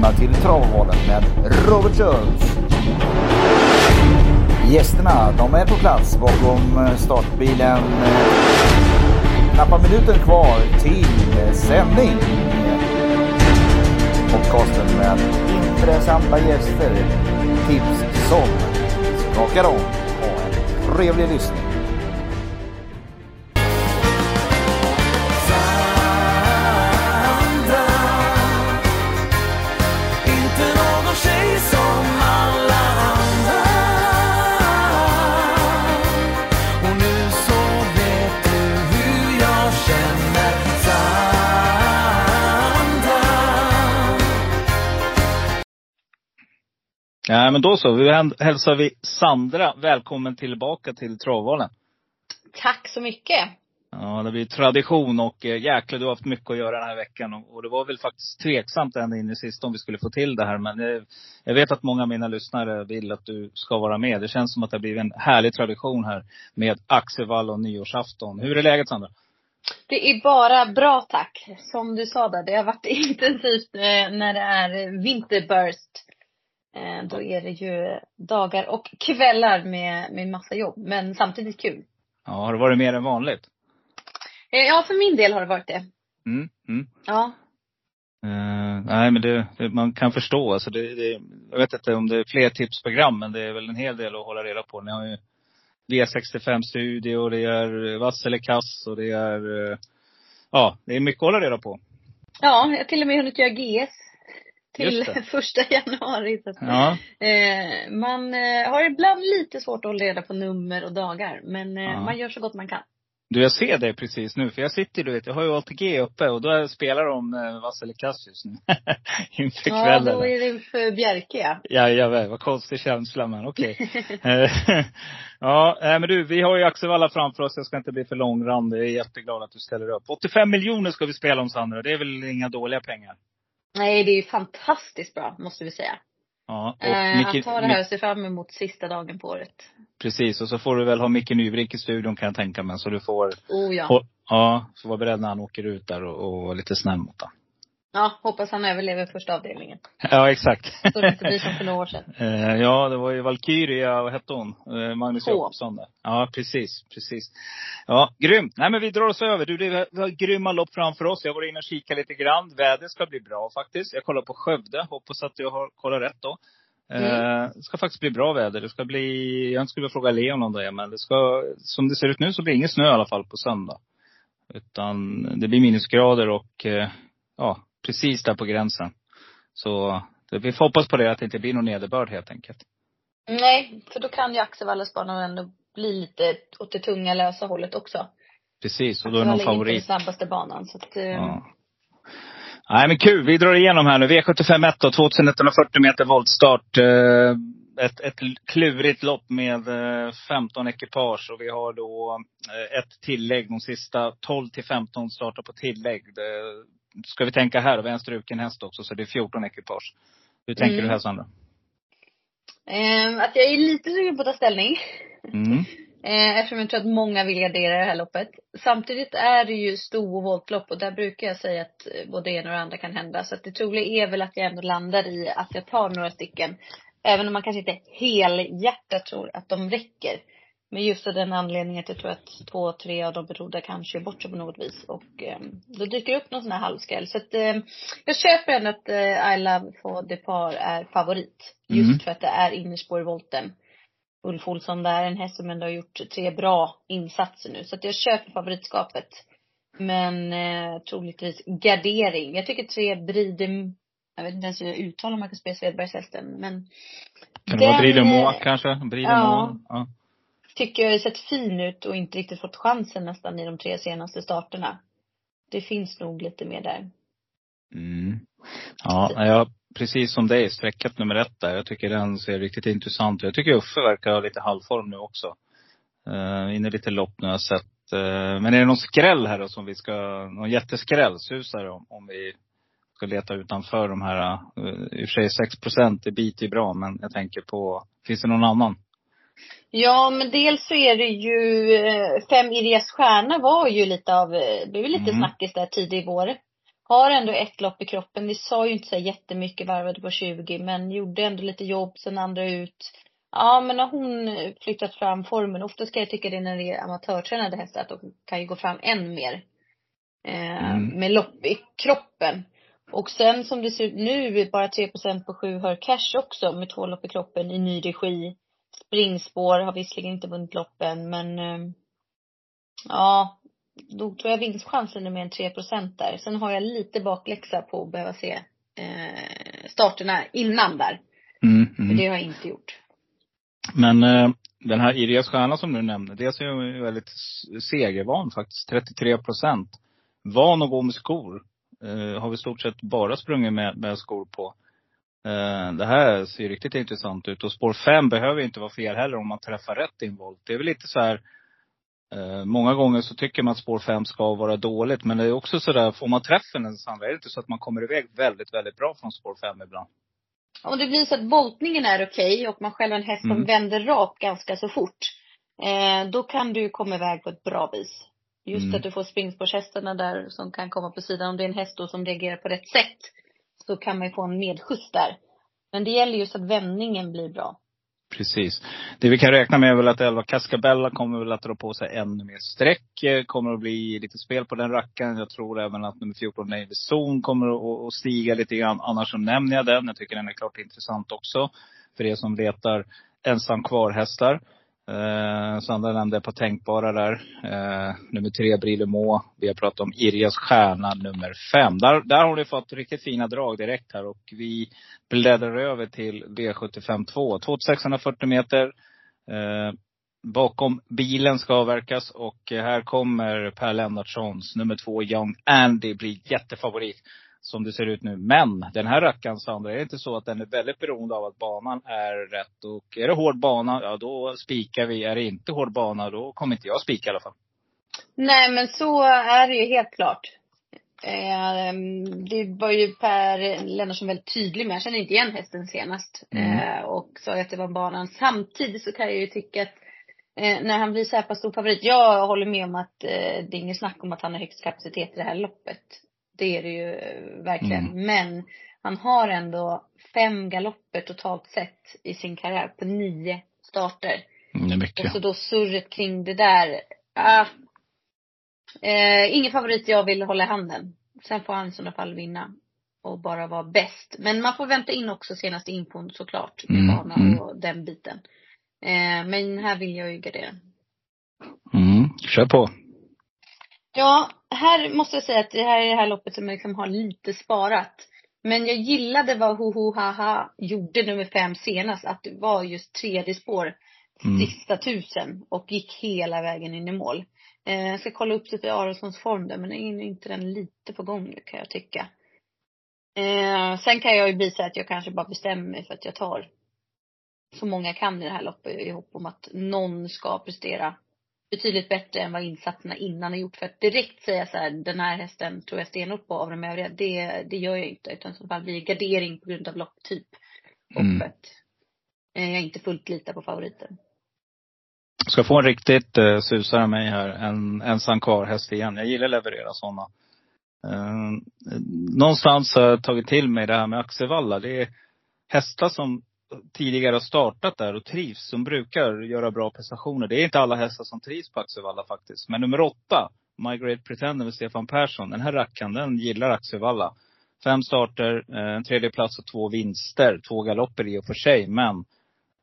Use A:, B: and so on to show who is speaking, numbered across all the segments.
A: välkomna till Travvalen med Robert Schultz. Gästerna, de är på plats bakom eh, startbilen. Knappa minuter kvar till eh, sändning. Podcasten med intressanta gäster. Tips som skakar om. Ha en trevlig lyssning.
B: Ja, men då så. Vi hälsar vi Sandra välkommen tillbaka till Travvalen.
C: Tack så mycket.
B: Ja, det blir tradition och eh, jäklar du har haft mycket att göra den här veckan. Och, och det var väl faktiskt tveksamt ända in i sista om vi skulle få till det här. Men eh, jag vet att många av mina lyssnare vill att du ska vara med. Det känns som att det har blivit en härlig tradition här med Axevall och nyårsafton. Hur är läget Sandra?
C: Det är bara bra tack. Som du sa där, det har varit intensivt eh, när det är vinterburst. Eh, då är det ju dagar och kvällar med, med massa jobb. Men samtidigt kul.
B: Ja, har det varit mer än vanligt?
C: Eh, ja, för min del har det varit det.
B: Mm, mm.
C: Ja.
B: Uh, nej men det, det, man kan förstå. Alltså det, det, jag vet inte om det är fler tipsprogram, men det är väl en hel del att hålla reda på. Ni har ju V65 studio, det är vass eller kass och det är, ja, det är mycket att hålla reda på.
C: Ja, jag har till och med hunnit göra GS till första januari. Så
B: ja.
C: eh, man eh, har ibland lite svårt att hålla reda på nummer och dagar. Men eh, ja. man gör så gott man kan.
B: Du, jag ser det precis nu. För jag sitter, du vet, jag har ju ATG uppe och då spelar de eh, Vassele Cassius nu. Inför kvällen.
C: Ja, då är det för Bjerke ja.
B: Jajamän, vad konstig känsla men okej. Okay. ja, men du, vi har ju Axevalla framför oss. Jag ska inte bli för långrandig. Jag är jätteglad att du ställer upp. 85 miljoner ska vi spela om Sandra. Det är väl inga dåliga pengar?
C: Nej, det är ju fantastiskt bra, måste vi säga.
B: Ja,
C: och eh, Micke, att ta det här och se fram emot sista dagen på året.
B: Precis, och så får du väl ha Micke Nybrink i studion kan jag tänka mig. Så du får,
C: oh, ja.
B: Få, ja, får vara beredd när han åker ut där och, och vara lite snäll mot honom.
C: Ja, hoppas han överlever första avdelningen.
B: Ja, exakt.
C: Så det inte blir som för några år sedan.
B: Eh, ja, det var ju Valkyria, vad hette hon? Eh, Magnus Jakobsson där. Ja, precis, precis. Ja, grymt. Nej men vi drar oss över. Du, det har grymma lopp framför oss. Jag var inne och kikade lite grann. Vädret ska bli bra faktiskt. Jag kollar på Skövde. Hoppas att jag har kollat rätt då. Mm. Eh, det ska faktiskt bli bra väder. Det ska bli, jag skulle vilja fråga Leon om det, men det ska, som det ser ut nu så blir det ingen snö i alla fall på söndag. Utan det blir minusgrader och, ja, precis där på gränsen. Så vi får hoppas på det, att det inte blir någon nederbörd helt enkelt.
C: Nej, för då kan ju Axevallasbanan ändå bli lite åt det tunga lösa hållet också.
B: Precis, och då är det någon favorit.
C: inte den snabbaste banan, så att, ja.
B: Nej men kul, vi drar igenom här nu. V75 då, 2140 meter voltstart. Ett, ett klurigt lopp med 15 ekipage och vi har då ett tillägg. De sista 12 till 15 startar på tillägg ska vi tänka här, och vi har en struken häst också, så det är 14 ekipage. Hur tänker mm. du här Sandra?
C: Eh, att jag är lite sugen på att ta ställning.
B: Mm.
C: eh, eftersom jag tror att många vill gardera det här loppet. Samtidigt är det ju sto och voltlopp och där brukar jag säga att både det ena och det andra kan hända. Så att det troliga är väl att jag ändå landar i att jag tar några stycken. Även om man kanske inte helhjärtat tror att de räcker. Men just av den anledningen att jag tror att två, tre av de betrodda kanske är bort sig på något vis. Och eh, då dyker det upp någon sån här halvskräll. Så att eh, jag köper ändå att eh, I Love for Depart är favorit. Just mm. för att det är innerspår i volten. Ulf Olsson där, en häst som ändå har gjort tre bra insatser nu. Så att jag köper favoritskapet. Men eh, troligtvis gardering. Jag tycker tre Bridem, jag vet inte ens hur jag uttalar Marcus B. Svedbergshästen men.
B: Kan det vara Bridemo kanske? Bridemo? Ja. ja
C: tycker jag har sett fin ut och inte riktigt fått chansen nästan i de tre senaste starterna. Det finns nog lite mer där.
B: Mm. Ja, jag, precis som dig, sträckat nummer ett där. Jag tycker den ser riktigt intressant ut. Jag tycker Uffe verkar ha lite halvform nu också. Eh, uh, inne lite lopp nu har jag sett. Uh, men är det någon skräll här då som vi ska, någon jätteskräll susar om, om vi ska leta utanför de här, uh, i och för sig 6 procent, det biter ju bra. Men jag tänker på, finns det någon annan?
C: Ja, men dels så är det ju, eh, Fem Irias stjärna var ju lite av, det eh, blev lite mm. snackis där tidigt i vår. har ändå ett lopp i kroppen. Vi sa ju inte så jättemycket, varvade på 20, men gjorde ändå lite jobb, sen andra ut. Ja, men har hon flyttat fram formen, ofta ska jag tycka det när det är amatörtränade hästar, att de kan ju gå fram än mer. Eh, mm. Med lopp i kroppen. Och sen som det ser ut nu, bara 3% på sju hör cash också med två lopp i kroppen i ny regi. Springspår har visserligen inte vunnit loppen men eh, ja, då tror jag vinstchansen är mer än 3% där. Sen har jag lite bakläxa på att behöva se eh, starterna innan där. Mm, mm. det har jag inte gjort.
B: Men eh, den här Irias stjärna som du nämnde, dels är ju väldigt segervan faktiskt. 33 procent. Van att gå med skor. Eh, har vi stort sett bara sprungit med, med skor på. Eh, det här ser riktigt intressant ut. Och spår 5 behöver inte vara fel heller om man träffar rätt i en volt. Det är väl lite så här Eh, många gånger så tycker man att spår 5 ska vara dåligt. Men det är också sådär, får man träffen en Sandra, är det inte så att man kommer iväg väldigt, väldigt bra från spår 5 ibland?
C: Om det blir så att voltningen är okej okay och man själv en häst som mm. vänder rakt ganska så fort. Eh, då kan du komma iväg på ett bra vis. Just mm. att du får springspårshästarna där som kan komma på sidan. Om det är en häst då som reagerar på rätt sätt. Så kan man ju få en medskjuts där. Men det gäller just att vändningen blir bra.
B: Precis. Det vi kan räkna med är väl att Elva Cascabella kommer väl att dra på sig ännu mer streck. Eh, kommer att bli lite spel på den rackaren. Jag tror även att nummer 14, Navy Zone, kommer att stiga lite grann. Annars så nämner jag den. Jag tycker den är klart intressant också. För er som letar ensam kvar-hästar. Eh, Sandra nämnde ett par tänkbara där. Eh, nummer tre, Brillemo. Vi har pratat om Irjas stjärna nummer fem. Där, där har ni fått riktigt fina drag direkt här. Och vi bläddrar över till V75 2. 2640 meter. Eh, bakom bilen ska avverkas och här kommer Per Lennartssons nummer två, Young Andy, blir jättefavorit som det ser ut nu. Men den här rackaren Sandra, är det inte så att den är väldigt beroende av att banan är rätt? Och är det hård bana, ja då spikar vi. Är det inte hård bana, då kommer inte jag spika i alla fall.
C: Nej men så är det ju helt klart. Eh, det var ju Per Lennartsson väldigt tydlig med. Jag kände inte igen hästen senast. Mm. Eh, och sa att det var banan. Samtidigt så kan jag ju tycka att eh, när han blir så här pass stor favorit. Jag håller med om att eh, det är inget snack om att han har högst kapacitet i det här loppet. Det är det ju eh, verkligen. Mm. Men han har ändå fem galopper totalt sett i sin karriär på nio starter.
B: Mm, det är mycket.
C: Och så då surret kring det där. Ah, eh, ingen favorit jag vill hålla i handen. Sen får han i sådana fall vinna. Och bara vara bäst. Men man får vänta in också senaste infon såklart. Med mm. bana mm. och den biten. Eh, men här vill jag ju gardera.
B: Mm, kör på.
C: Ja, här måste jag säga att det här är det här loppet som jag liksom har lite sparat. Men jag gillade vad Ho Ho Ha Ha gjorde nummer fem senast. Att det var just tredje spår, mm. sista tusen och gick hela vägen in i mål. Eh, jag ska kolla upp lite Aronsons form där, men är inte den lite på gång nu kan jag tycka. Eh, sen kan jag ju bli så att jag kanske bara bestämmer mig för att jag tar så många jag kan i det här loppet i hopp om att någon ska prestera betydligt bättre än vad insatserna innan har gjort. För att direkt säga så här, den här hästen tror jag stenhårt på av de övriga, det, det gör jag inte. Utan så fall blir gardering på grund av lopptyp. Mm. Eh, jag inte fullt litar på favoriten.
B: Ska få en riktigt uh, susare mig här. En ensam kvar häst igen. Jag gillar att leverera sådana. Uh, någonstans har jag tagit till mig det här med Axevalla. Det är hästar som tidigare har startat där och trivs, som brukar göra bra prestationer. Det är inte alla hästar som trivs på Axevalla faktiskt. Men nummer åtta, My Great Pretender med Stefan Persson. Den här rackaren, den gillar Axevalla. Fem starter, eh, en tredje plats och två vinster. Två galopper i och för sig, men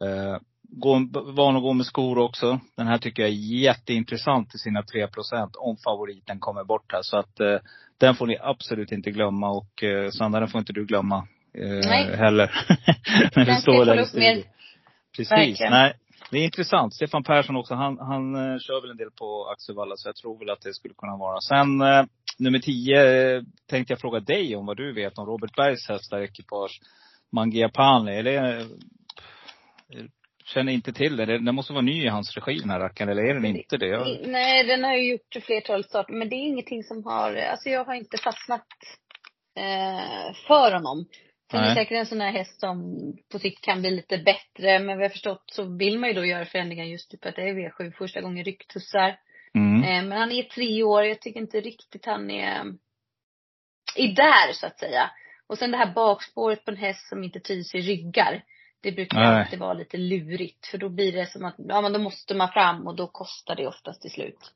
B: eh, van att gå med skor också. Den här tycker jag är jätteintressant i sina 3 procent om favoriten kommer bort här. Så att eh, den får ni absolut inte glömma. Och eh, Sandra, den får inte du glömma eh, Nej. heller. När du står där i studion. Precis. Verkligen. Nej, det är intressant. Stefan Persson också, han, han uh, kör väl en del på Axevalla, så jag tror väl att det skulle kunna vara. Sen uh, nummer tio uh, tänkte jag fråga dig om vad du vet om Robert Bergs hästar, ekipage Mangia Pani. Eller, känner inte till det. Den måste vara ny i hans regi den här rackaren, eller är den inte det? Jag...
C: Nej, den har ju gjort flertalet starter. Men det är ingenting som har, alltså jag har inte fastnat eh, för honom. Sen är det säkert en sån här häst som på sikt kan bli lite bättre. Men vad jag förstått så vill man ju då göra förändringar just typ att det är V7 första gången rycktussar. Mm. Eh, men han är tre år. Jag tycker inte riktigt han är är där så att säga. Och sen det här bakspåret på en häst som inte trivs i ryggar. Det brukar Nej. alltid vara lite lurigt. För då blir det som att, ja men då måste man fram och då kostar det oftast till slut.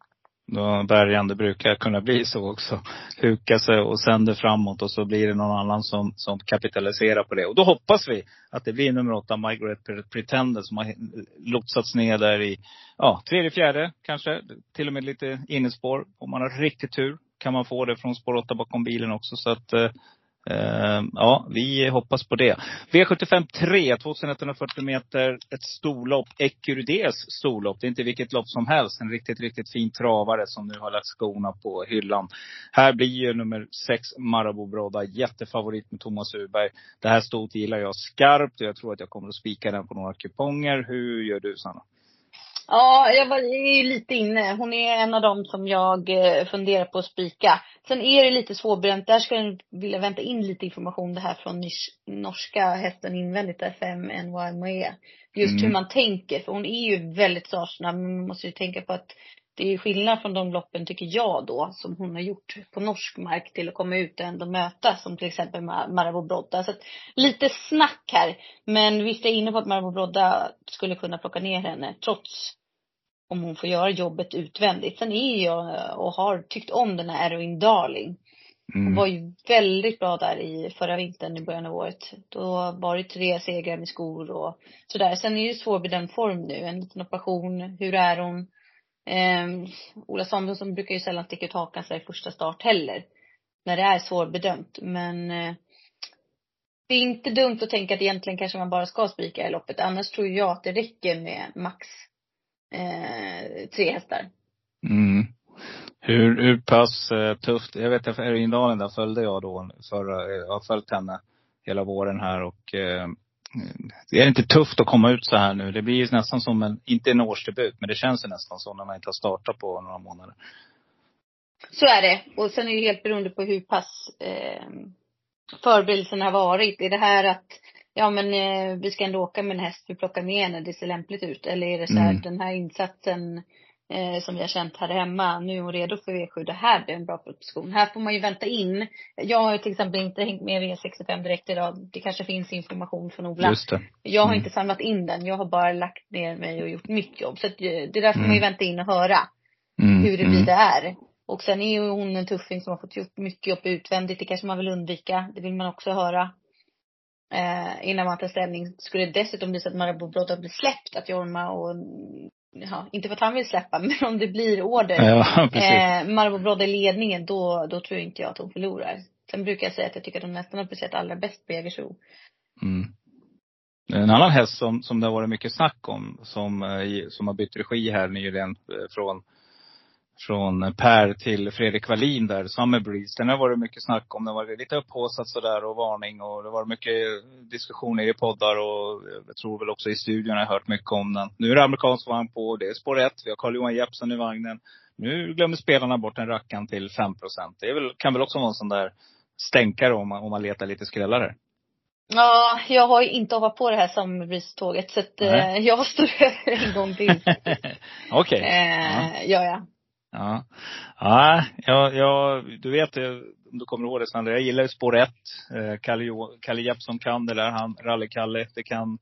B: Då bärgaren, det brukar kunna bli så också. Huka sig och sänder framåt och så blir det någon annan som, som kapitaliserar på det. Och då hoppas vi att det blir nummer åtta, Margaret Pretender, som har lotsats ner där i, ja, tredje, fjärde kanske. Till och med lite innespår. Om man har riktigt tur kan man få det från spår åtta bakom bilen också. Så att eh, Ehm, ja, vi hoppas på det. V75 3, 2140 meter, ett storlopp. Ecurides storlopp. Det är inte vilket lopp som helst. En riktigt, riktigt fin travare som nu har lagt skorna på hyllan. Här blir ju nummer 6, Marabou Broda, jättefavorit med Thomas Uberg. Det här stort gillar jag skarpt och jag tror att jag kommer att spika den på några kuponger. Hur gör du Sanna?
C: Ja, jag var är lite inne. Hon är en av dem som jag eh, funderar på att spika. Sen är det lite svårbedömt. Där skulle jag vilja vänta in lite information det här från norska hästen invändigt, FM NYME. Just mm. hur man tänker. För hon är ju väldigt startsnabb. Men man måste ju tänka på att det är skillnad från de loppen, tycker jag då, som hon har gjort på norsk mark till att komma ut och ändå möta, som till exempel Marabou Brodda. Så att, lite snack här. Men visst är jag inne på att Marabou Brodda skulle kunna plocka ner henne, trots om hon får göra jobbet utvändigt. Sen är jag och har tyckt om den här Erwin Darling. Hon mm. var ju väldigt bra där i förra vintern i början av året. Då var det tre segrar med skor och sådär. Sen är det svårbedömd form nu. En liten operation. Hur är hon? Eh, Ola Samuelsson brukar ju sällan sticka ut hakan sig i första start heller. När det är svårbedömt. Men eh, det är inte dumt att tänka att egentligen kanske man bara ska spika i loppet. Annars tror jag att det räcker med max eh, tre hästar.
B: Mm. Hur, hur pass eh, tufft, jag vet att Erin där följde jag då förra, jag har följt henne hela våren här och eh, det är inte tufft att komma ut så här nu. Det blir nästan som en, inte en årsdebut, men det känns nästan så när man inte har startat på några månader.
C: Så är det. Och sen är det helt beroende på hur pass eh, förberedelsen har varit. Är det här att ja men eh, vi ska ändå åka med en häst, vi plockar med henne, det ser lämpligt ut. Eller är det så här, mm. den här insatsen eh, som vi har känt här hemma, nu är hon redo för V7, det här blir en bra proposition. Här får man ju vänta in. Jag har till exempel inte hängt med V65 direkt idag. Det kanske finns information från Ola.
B: Just det.
C: Jag har mm. inte samlat in den, jag har bara lagt ner mig och gjort mitt jobb. Så att, eh, det där får mm. man ju mm. vänta in och höra. Mm. Hur det blir mm. är. Och sen är ju hon en tuffing som har fått gjort mycket jobb utvändigt. Det kanske man vill undvika. Det vill man också höra eh, innan man tar ställning. Skulle det dessutom bli så att Marabou Broda blir släppt, att Jorma och Ja, inte för att han vill släppa, men om det blir order. Ja, eh, Marabou Broda i ledningen, då, då tror inte jag att hon förlorar. Sen brukar jag säga att jag tycker att hon nästan har presterat allra bäst på Jägersro.
B: Mm. En annan häst som, som det har varit mycket snack om, som, eh, som har bytt regi här nyligen eh, från från Per till Fredrik Wallin där, Summer Breeze. Den har varit mycket snack om. Den varit lite upphaussat sådär och varning och det varit mycket diskussioner i poddar och jag tror väl också i studion har jag hört mycket om den. Nu är det amerikansk vagn på, det är spår 1. Vi har Carl-Johan Jeppsson i vagnen. Nu glömmer spelarna bort en rackan till 5% Det är väl, kan väl också vara en sån där stänkare om man, om man letar lite skrällare.
C: Ja, jag har ju inte hoppat på det här Summerbreeze-tåget så att eh, jag står en gång till.
B: Okej. Okay.
C: Eh, ja. ja.
B: Ja. Ja, ja, ja du vet om du kommer ihåg det Sandra. Jag gillar ju spår 1. Eh, Kalle, Kalle Jeppsson kan det där. Han, Rally-Kalle. Det kan,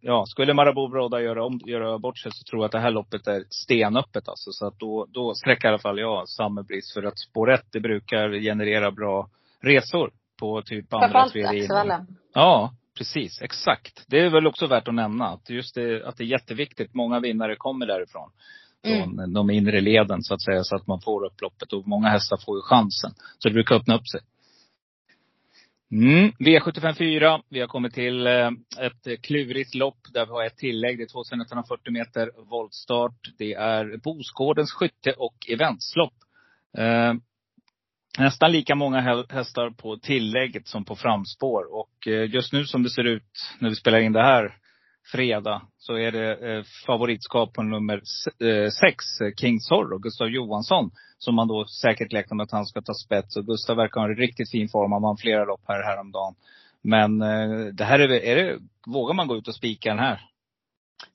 B: ja, skulle Marabou Broda göra, om, göra bort sig så tror jag att det här loppet är stenöppet alltså. Så att då, då sträcker i alla fall jag Summerbreeze. För att spår 1 det brukar generera bra resor på typ andra, tredje Ja, precis. Exakt. Det är väl också värt att nämna. Att just det, att det är jätteviktigt. Många vinnare kommer därifrån från mm. de inre leden så att säga. Så att man får upploppet. Och många hästar får ju chansen. Så det brukar öppna upp sig. Mm. V75 4. Vi har kommit till eh, ett klurigt lopp där vi har ett tillägg. Det är 2140 meter voltstart. Det är Bosgårdens skytte och eventslopp. Eh, nästan lika många hästar på tillägget som på framspår. Och eh, just nu som det ser ut när vi spelar in det här fredag så är det eh, favoritskap på nummer eh, sex, King Zorro, Gustav Johansson. Som man då säkert räknar med att han ska ta spets. Och Gustav verkar ha en riktigt fin form. Han vann flera lopp här häromdagen. Men eh, det här är, är det, vågar man gå ut och spika den här?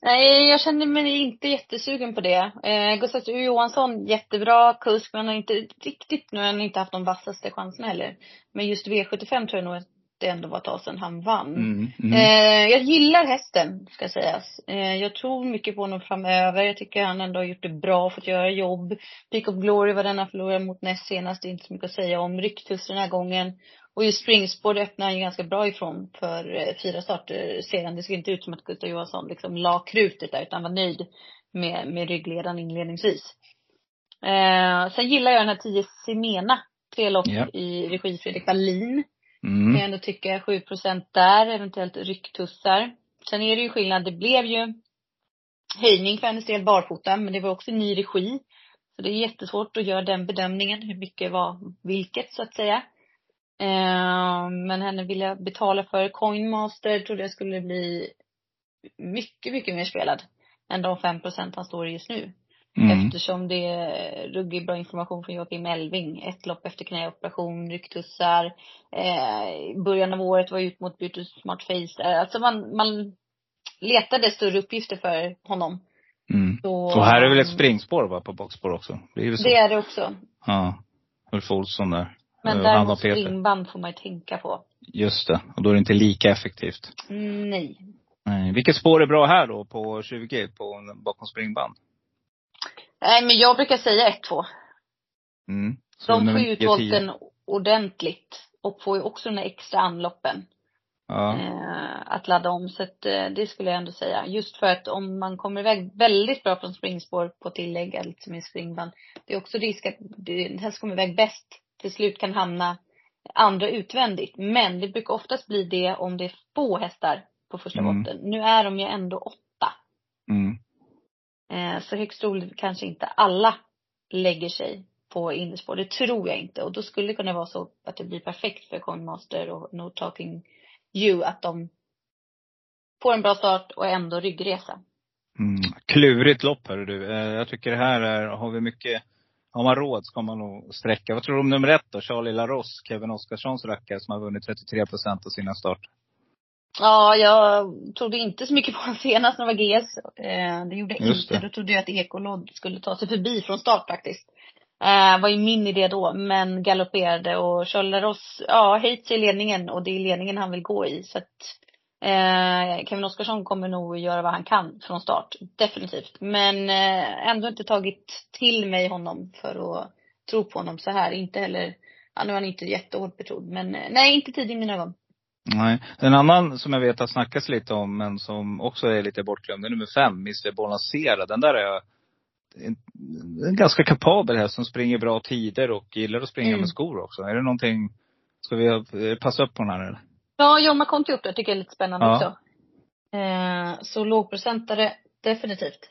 C: Nej, jag känner mig inte jättesugen på det. Eh, Gustav Johansson, jättebra kusk, men han har inte riktigt, nu har han inte haft de vassaste chanserna heller. Men just V75 tror jag nog det ändå var ett tag sedan han vann. Mm, mm. Eh, jag gillar hästen, ska sägas. Eh, jag tror mycket på honom framöver. Jag tycker han ändå har gjort det bra, fått göra jobb. Peak of Glory var den han förlorade mot näst senast, det är inte så mycket att säga om. Ryktus den här gången. Och just springspår öppnar han ju ganska bra ifrån för eh, fyra starter sedan. Det såg inte ut som att Gustav Johansson liksom la krutet där utan var nöjd med, med ryggledaren inledningsvis. Eh, sen gillar jag den här 10 Simena. Tre lopp yeah. i regi Fredrik Wallin. Mm. Kan jag ändå tycka. 7% där, eventuellt rycktussar. Sen är det ju skillnad. Det blev ju höjning för hennes del barfota, men det var också ny regi. Så det är jättesvårt att göra den bedömningen. Hur mycket var vilket, så att säga. Eh, men henne vill jag betala för. Coinmaster trodde jag skulle bli mycket, mycket mer spelad än de 5% han står i just nu. Mm. Eftersom det är ruggigt bra information från Joakim Elving. Ett lopp efter knäoperation, rycktussar. Eh, början av året var ut mot Beauty Smart Face. Alltså man, man letade större uppgifter för honom.
B: Mm. Så, och här är väl ett springspår va, på boxspår också?
C: Det är, det, är det också.
B: Ja. Ulf Olsson där.
C: Men eh, däremot springband får man ju tänka på.
B: Just det. Och då är det inte lika effektivt.
C: Mm, nej.
B: Nej. Vilket spår är bra här då på 20 på, bakom springband?
C: Nej, men jag brukar säga 1-2. Mm. De får ju volten ordentligt. Och får ju också den där extra anloppen. Ja. Eh, att ladda om. Så att, eh, det skulle jag ändå säga. Just för att om man kommer iväg väldigt bra från springspår på tillägg, eller som i springband. Det är också risk att den häst kommer iväg bäst till slut kan hamna andra utvändigt. Men det brukar oftast bli det om det är få hästar på första mm. botten. Nu är de ju ändå åtta. Mm. Eh, så högst troligt kanske inte alla lägger sig på innerspår. Det tror jag inte. Och då skulle det kunna vara så att det blir perfekt för Coinmaster och No Talking You att de får en bra start och ändå ryggresa.
B: Mm. Klurigt lopp hörru du. Eh, jag tycker det här är, har vi mycket har man råd ska man nog sträcka. Vad tror du om nummer ett då? Charlie Larosse, Kevin Oskarssons rackare som har vunnit 33 procent av sina starter.
C: Ja, jag trodde inte så mycket på honom senast när det var GS. Eh, det gjorde jag inte. Det. Då trodde jag att Ekolodd skulle ta sig förbi från start faktiskt. Eh, var ju min idé då, men galopperade och Ross, ja, höjt i ledningen och det är ledningen han vill gå i. Så att eh, Kevin Oskarsson kommer nog göra vad han kan från start. Definitivt. Men eh, ändå inte tagit till mig honom för att tro på honom så här. Inte heller, ja, nu är han inte jättehårt betrodd. Men eh, nej, inte tid i mina ögon.
B: Nej. En annan som jag vet har snackats lite om, men som också är lite bortglömd, är nummer fem, Mr Bonacera. Den där är en, en ganska kapabel häst som springer bra tider och gillar att springa mm. med skor också. Är det någonting, ska vi eh, passa upp på den här eller?
C: Ja, Jorma Kontioter tycker jag är lite spännande ja. också. Eh, så lågprocentare, definitivt.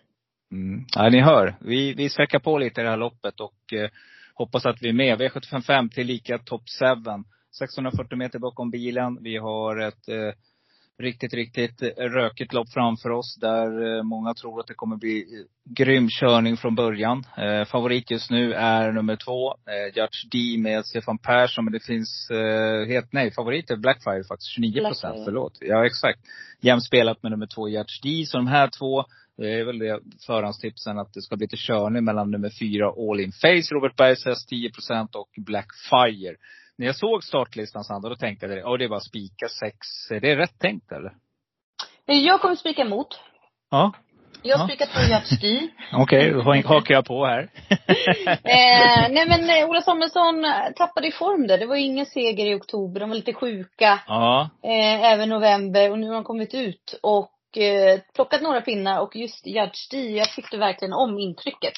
B: Mm. Ja, ni hör. Vi, vi sträcker på lite i det här loppet och eh, hoppas att vi är med. V755 till lika top 7. 640 meter bakom bilen. Vi har ett eh, riktigt, riktigt rökigt lopp framför oss. Där eh, många tror att det kommer bli grym körning från början. Eh, favorit just nu är nummer två, eh, Judge D med Stefan Persson. Men det finns eh, helt, nej, favorit är Blackfire faktiskt. 29 procent, förlåt. Ja, exakt. Jämnt spelat med nummer två, Judge D. Så de här två det är väl det förhandstipsen att det ska bli lite körning mellan nummer fyra All In Face, Robert Bergs häst 10 och Blackfire. När jag såg startlistan Sandra, då tänkte jag, att det är bara spika sex. Är det rätt tänkt eller?
C: Jag kommer spika emot.
B: Ja.
C: Jag har spikat på Götstyr.
B: Okej, okay, då hakar jag på här.
C: eh, nej men eh, Ola Samuelsson tappade i form där. Det var ingen seger i oktober. De var lite sjuka. Ja. Eh, även november. Och nu har de kommit ut och eh, plockat några pinnar. Och just Judge D, jag tyckte verkligen om intrycket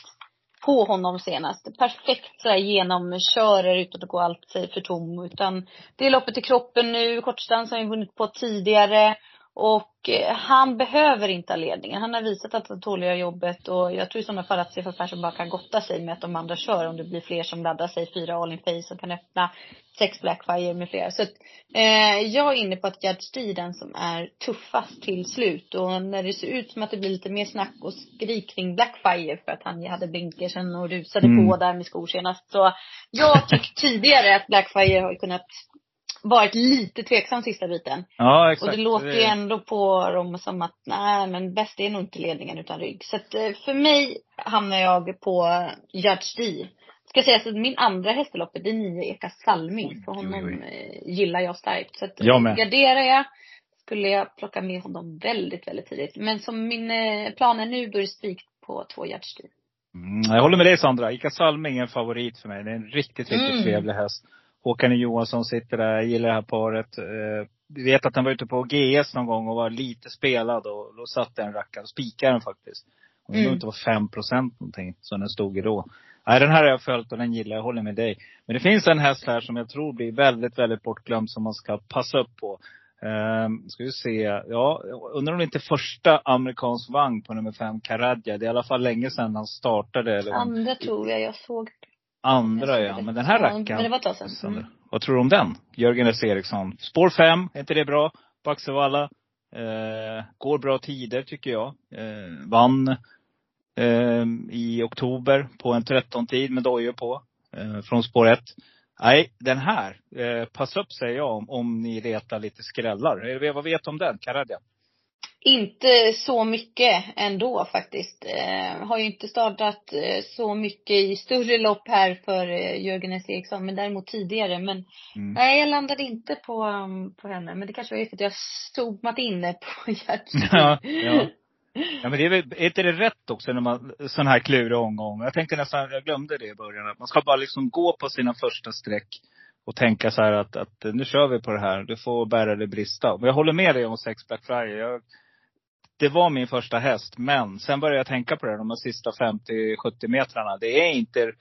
C: på honom senast. Perfekt så här genomkörer utan att gå allt sig för tom. Utan det är loppet i kroppen nu. Kortdistans har han vunnit på tidigare. Och eh, han behöver inte ha ledningen. Han har visat att han tål jobbet och jag tror i sådana fall att Stefan Persson bara kan gotta sig med att de andra kör om det blir fler som laddar sig. Fyra all in face som kan öppna. Sex Blackfire med flera. Så att, eh, jag är inne på att Judge D är den som är tuffast till slut. Och när det ser ut som att det blir lite mer snack och skrik kring Blackfire för att han hade blinkersen och rusade mm. på där med skor senast. Så jag tyckte tidigare att Blackfire har kunnat varit lite tveksam sista biten.
B: Ja, exakt.
C: Och det låter ju ändå på dem som att, nej men bäst är nog inte ledningen utan rygg. Så att eh, för mig hamnar jag på Judge D. Ska säga så att min andra häst i loppet, det är nio Eka Salming. För honom oj, oj. Eh, gillar jag starkt. Så att jag med. garderar jag skulle jag plocka med honom väldigt, väldigt tidigt. Men som min eh, plan är nu, då är det spik på två Judge D.
B: Mm, jag håller med dig Sandra. Ika Salming är en favorit för mig. Det är en riktigt, riktigt mm. trevlig häst. Håkan Johansson sitter där. Jag gillar det här paret. Eh, vi vet att han var ute på GS någon gång och var lite spelad och då satt den rackaren. Spikade den faktiskt. Och mm. inte var 5 procent någonting som den stod i då. Nej, den här har jag följt och den gillar jag. Jag håller med dig. Men det finns en häst här som jag tror blir väldigt, väldigt bortglömd som man ska passa upp på. Um, ska vi se. Ja, undrar om det inte är första amerikansk vagn på nummer fem, Karadja. Det är i alla fall länge sedan han startade. Eller
C: Andra tror jag jag såg.
B: Andra ja. Men den här rackaren.
C: Men det var ett tag.
B: Mm. Vad tror du om den? Jörgen S. Eriksson. Spår fem, är inte det bra? På Axevalla. Eh, går bra tider tycker jag. Eh, vann eh, i oktober på en 13-tid med dojor på. Eh, från spår ett. Nej, den här. Eh, pass upp säger jag om, om ni letar lite skrällar. Eh, vad vet du om den? Karadja?
C: Inte så mycket ändå faktiskt. Eh, har ju inte startat eh, så mycket i större lopp här för eh, Jörgen S. Eriksson, men däremot tidigare. Men mm. nej, jag landade inte på, um, på henne. Men det kanske var för att jag zoomat inne på hjärtat.
B: Ja, ja. Ja men det är väl, är inte det rätt också när man, sån här klurig omgång? Jag tänkte nästan, jag glömde det i början. Att man ska bara liksom gå på sina första streck och tänka så här att, att nu kör vi på det här. Det får bära eller brista. Men jag håller med dig om sex Black Friday. Jag, det var min första häst. Men sen började jag tänka på det de sista 50-70 metrarna. Det är inte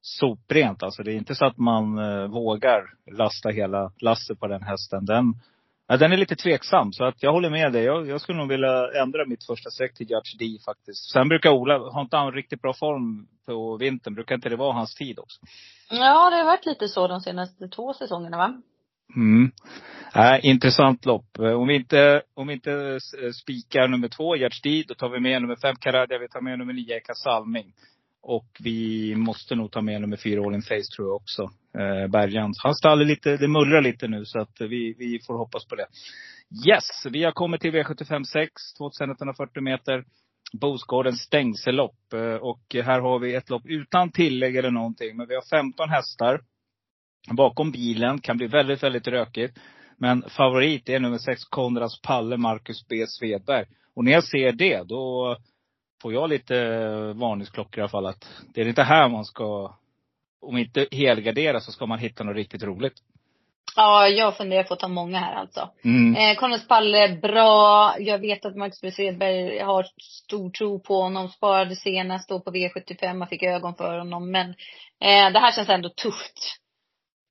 B: soprent alltså. Det är inte så att man eh, vågar lasta hela lasset på den hästen. Den, ja, den är lite tveksam. Så att jag håller med dig. Jag, jag skulle nog vilja ändra mitt första streck till Judge D faktiskt. Sen brukar Ola, har inte han riktigt bra form på vintern? Brukar inte det vara hans tid också?
C: Ja, det har varit lite så de senaste två säsongerna va?
B: Mm. Äh, intressant lopp. Om vi inte, om vi inte eh, spikar nummer två, Gerd då tar vi med nummer fem, Karadja. Vi tar med nummer nio, Eka Salming. Och vi måste nog ta med nummer fyra, All In Face tror jag också. Eh, Bergans. Han stall lite, det mullrar lite nu så att vi, vi får hoppas på det. Yes, vi har kommit till V75 6, 2140 meter. Bosgårdens stängsellopp. Eh, och här har vi ett lopp utan tillägg eller någonting. Men vi har 15 hästar bakom bilen. Kan bli väldigt, väldigt rökigt. Men favorit är nummer sex, Konrads Palle, Marcus B Svedberg. Och när jag ser det, då får jag lite varningsklockor i alla fall. Att det är inte här man ska, om inte helgardera så ska man hitta något riktigt roligt.
C: Ja, jag funderar på att ta många här alltså. Mm. Eh, Konrads Palle, bra. Jag vet att Marcus B Svedberg har stor tro på honom. Sparade senast då på V75. Man fick ögon för honom. Men eh, det här känns ändå tufft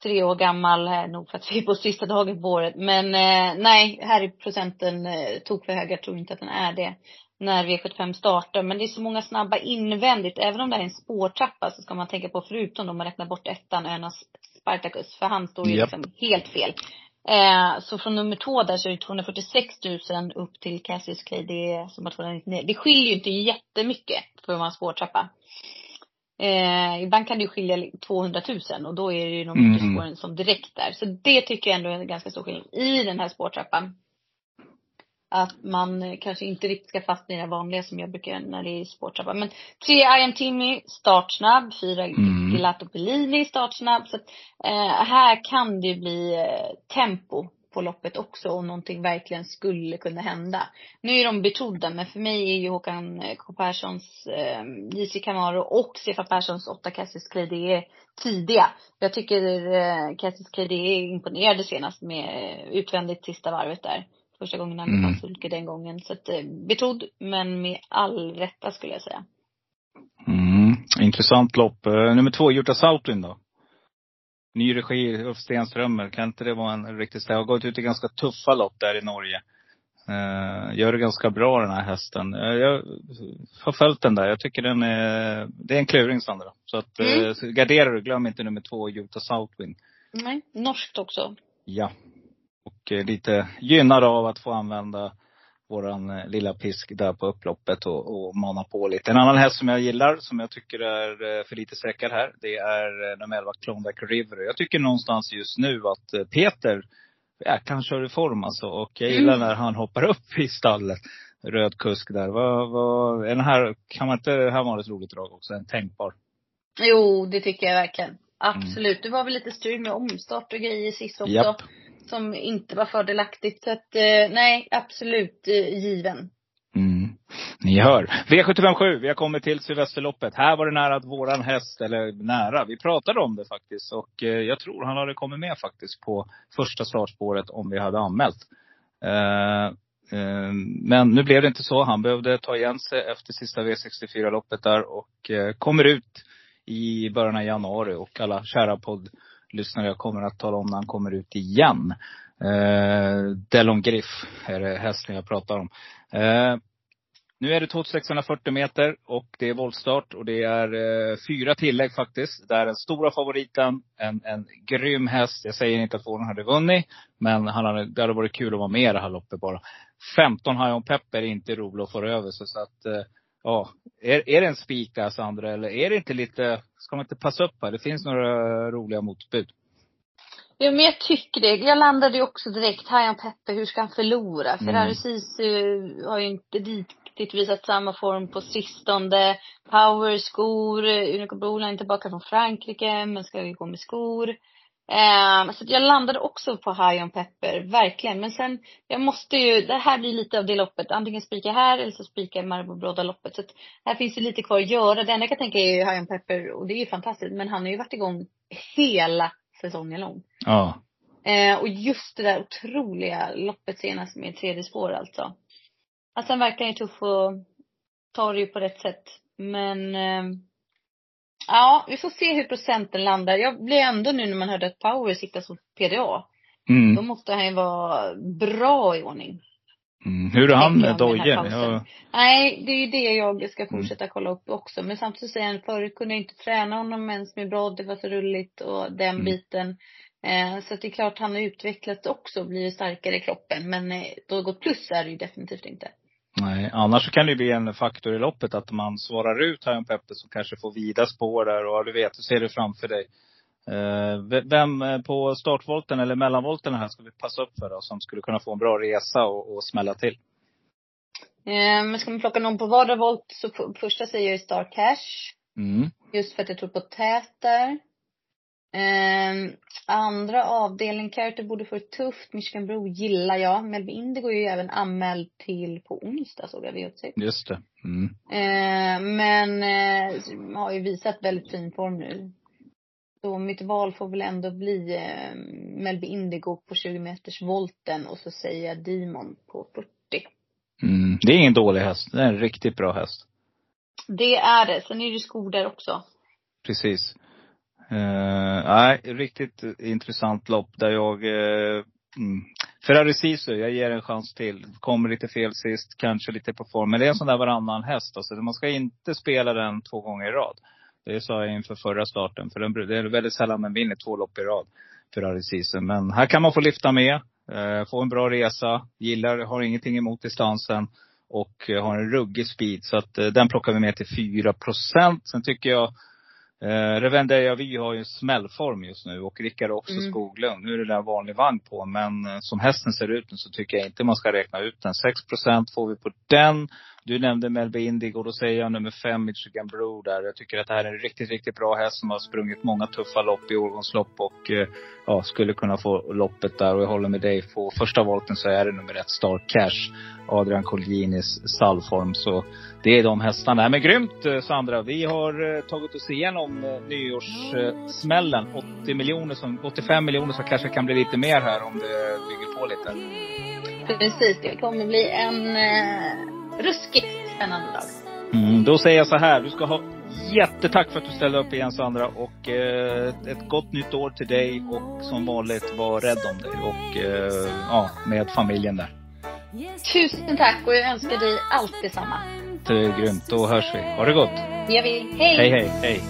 C: tre år gammal, eh, nog för att vi är på sista dagen på året. Men eh, nej, här är procenten eh, tok för hög. Jag tror inte att den är det när V75 startar. Men det är så många snabba invändigt. Även om det är en spårtrappa så ska man tänka på, förutom om man räknar bort ettan, Önas Spartacus. För han står ju yep. liksom helt fel. Eh, så från nummer två där så är det 246 000 upp till Cassius Clay. Det som har 299. Det skiljer ju inte jättemycket för att vara en spårtrappa. Eh, ibland kan det ju skilja 200 000 och då är det ju de mm. spåren som direkt där. Så det tycker jag ändå är en ganska stor skillnad i den här spårtrappan. Att man kanske inte riktigt ska fastna i det vanliga som jag brukar när det är spårtrappan. Men tre I am Timmy, startsnabb. Fyra mm. Gelato Bellini, startsnabb. Så att, eh, här kan det bli eh, tempo på loppet också om någonting verkligen skulle kunna hända. Nu är de betrodda men för mig är ju Håkan K Perssons eh, JC Camaro och Stefan Perssons 8 Cassis Clay är tidiga. Jag tycker eh, Cassis Clay är imponerade senast med utvändigt sista varvet där. Första gången han mm. sulke den gången. Så att, eh, betrodd men med all rätta skulle jag säga.
B: Mm, intressant lopp. Uh, nummer två, Jutta Southwind då? Ny regi, Ulf Stenströmer. Kan inte det vara en riktigt Det har gått ut i ganska tuffa lopp där i Norge. Uh, gör det ganska bra den här hästen. Uh, jag har följt den där. Jag tycker den är, det är en kluring Sandra. Så att, mm. uh, gardera du. Glöm inte nummer två, Jota Southwind.
C: Nej, norskt också.
B: Ja. Och lite gynnad av att få använda våran eh, lilla pisk där på upploppet och, och mana på lite. En annan häst som jag gillar, som jag tycker är för lite sträckad här, det är nummer 11 Klondike River. Jag tycker någonstans just nu att Peter jäklar kör i form alltså. Och jag gillar mm. när han hoppar upp i stallet. Röd kusk där. Vad, vad, är den här, kan man inte, här var ett roligt drag också, en tänkbar.
C: Jo, det tycker jag verkligen. Absolut. Mm. Det var väl lite strul med omstart och grejer sist också. Japp. Som inte var fördelaktigt. Så att, eh, nej, absolut eh, given.
B: Mm. Ni hör. V757, vi har kommit till Sylvesterloppet. Här var det nära att våran häst, eller nära, vi pratade om det faktiskt. Och eh, jag tror han hade kommit med faktiskt på första startspåret om vi hade anmält. Eh, eh, men nu blev det inte så. Han behövde ta igen sig efter sista V64-loppet där och eh, kommer ut i början av januari. Och alla kära Lyssnare, jag kommer att tala om när han kommer ut igen. Eh, Delon Griff är det hästen jag pratar om. Eh, nu är det 2640 meter och det är voltstart och det är eh, fyra tillägg faktiskt. Där den stora favoriten, en, en grym häst. Jag säger inte att Fåren hade vunnit, men han hade, det hade varit kul att vara med i det här loppet bara. 15 High On Pepper är inte roligt att få över sig. Så att, eh, ja. Är, är det en spik där Sandra, eller är det inte lite, ska man inte passa upp här? Det finns några roliga motbud.
C: Ja, men jag tycker det. Jag landade ju också direkt, Hajan Peppe, hur ska han förlora? Ferrari mm. Sisu har ju inte riktigt visat samma form på sistone. Power, skor, Unico Bola är tillbaka från Frankrike, men ska ju gå med skor. Eh, så jag landade också på High on Pepper, verkligen. Men sen, jag måste ju, det här blir lite av det loppet. Antingen spika här eller så spika Marabou Broda loppet. Så att här finns det lite kvar att göra. Det enda jag kan tänka är ju High on Pepper och det är ju fantastiskt. Men han har ju varit igång hela säsongen lång.
B: Ja.
C: Eh, och just det där otroliga loppet senast med tredje spår alltså. Alltså han verkar ju tuff och tar det ju på rätt sätt. Men eh, ja, vi får se hur procenten landar. Jag blir ändå nu när man hörde att Power sitter som PDA. Mm. Då måste han ju vara bra i ordning.
B: Mm. Hur är han med Dojen?
C: Ja. Nej, det är ju det jag ska mm. fortsätta kolla upp också. Men samtidigt säger han, förut kunde jag inte träna honom ens med brodd, det var så rulligt och den mm. biten. Eh, så det är klart han har utvecklats också, blivit starkare i kroppen. Men eh, då gått plus är det ju definitivt inte.
B: Nej, annars kan det bli en faktor i loppet att man svarar ut Hajan Peppe som kanske får vida spår där och du vet, du ser det framför dig. Eh, vem eh, på startvolten eller mellanvolten här ska vi passa upp för då, som skulle kunna få en bra resa och, och smälla till?
C: Eh, men ska man plocka någon på vardera volt så första säger jag ju Star Cash. Mm. Just för att jag tror på tät där. Eh, andra avdelning, Carter borde få det tufft. Michigan Bro gillar jag. Melby Indigo är ju även anmäld till på onsdag såg jag V86.
B: Just det. Mm.
C: Eh, men eh, har ju visat väldigt fin form nu. Så mitt val får väl ändå bli eh, Melby Indigo på 20 meters volten och så säger jag Demon på 40.
B: Mm, det är ingen dålig häst. Det är en riktigt bra häst.
C: Det är det. Sen är det skor där också.
B: Precis. Uh, nej, riktigt intressant lopp där jag uh, mm. Ferrari Sisu, jag ger en chans till. Kommer lite fel sist, kanske lite på form. Men det är en sån där varannan häst. Alltså. Man ska inte spela den två gånger i rad. Det sa jag inför förra starten. För den, det är väldigt sällan man vinner två lopp i rad. Ferrari Sisu. Men här kan man få lyfta med. Eh, få en bra resa. Gillar, har ingenting emot distansen. Och eh, har en ruggig speed. Så att eh, den plockar vi med till 4 procent. Sen tycker jag Eh, Revende vi har ju smällform just nu och Rickard också mm. Skoglund. Nu är det där vanlig vagn på men eh, som hästen ser ut nu så tycker jag inte man ska räkna ut den. 6% får vi på den. Du nämnde Melby Indigo, då säger jag nummer fem, Michigan Brew där. Jag tycker att det här är en riktigt, riktigt bra häst som har sprungit många tuffa lopp i årgångslopp och eh, ja, skulle kunna få loppet där. Och jag håller med dig, på första volten så är det nummer ett, Star Cash. Adrian Colginis stallform. Så det är de hästarna. Men grymt eh, Sandra. Vi har eh, tagit oss igenom eh, nyårssmällen. 80 miljoner, som, 85 miljoner som kanske kan bli lite mer här om det bygger på lite.
C: Precis, det kommer bli en ruskigt spännande dag.
B: Mm, då säger jag så här. Du ska ha jättetack för att du ställde upp igen Sandra. Och eh, ett gott nytt år till dig. Och som vanligt, var rädd om dig. Och eh, ja, med familjen där.
C: Tusen tack och jag önskar dig allt detsamma.
B: Det är grymt. Då hörs vi. Ha det gott.
C: Det gör vi. Hej.
B: Hej, hej, hej.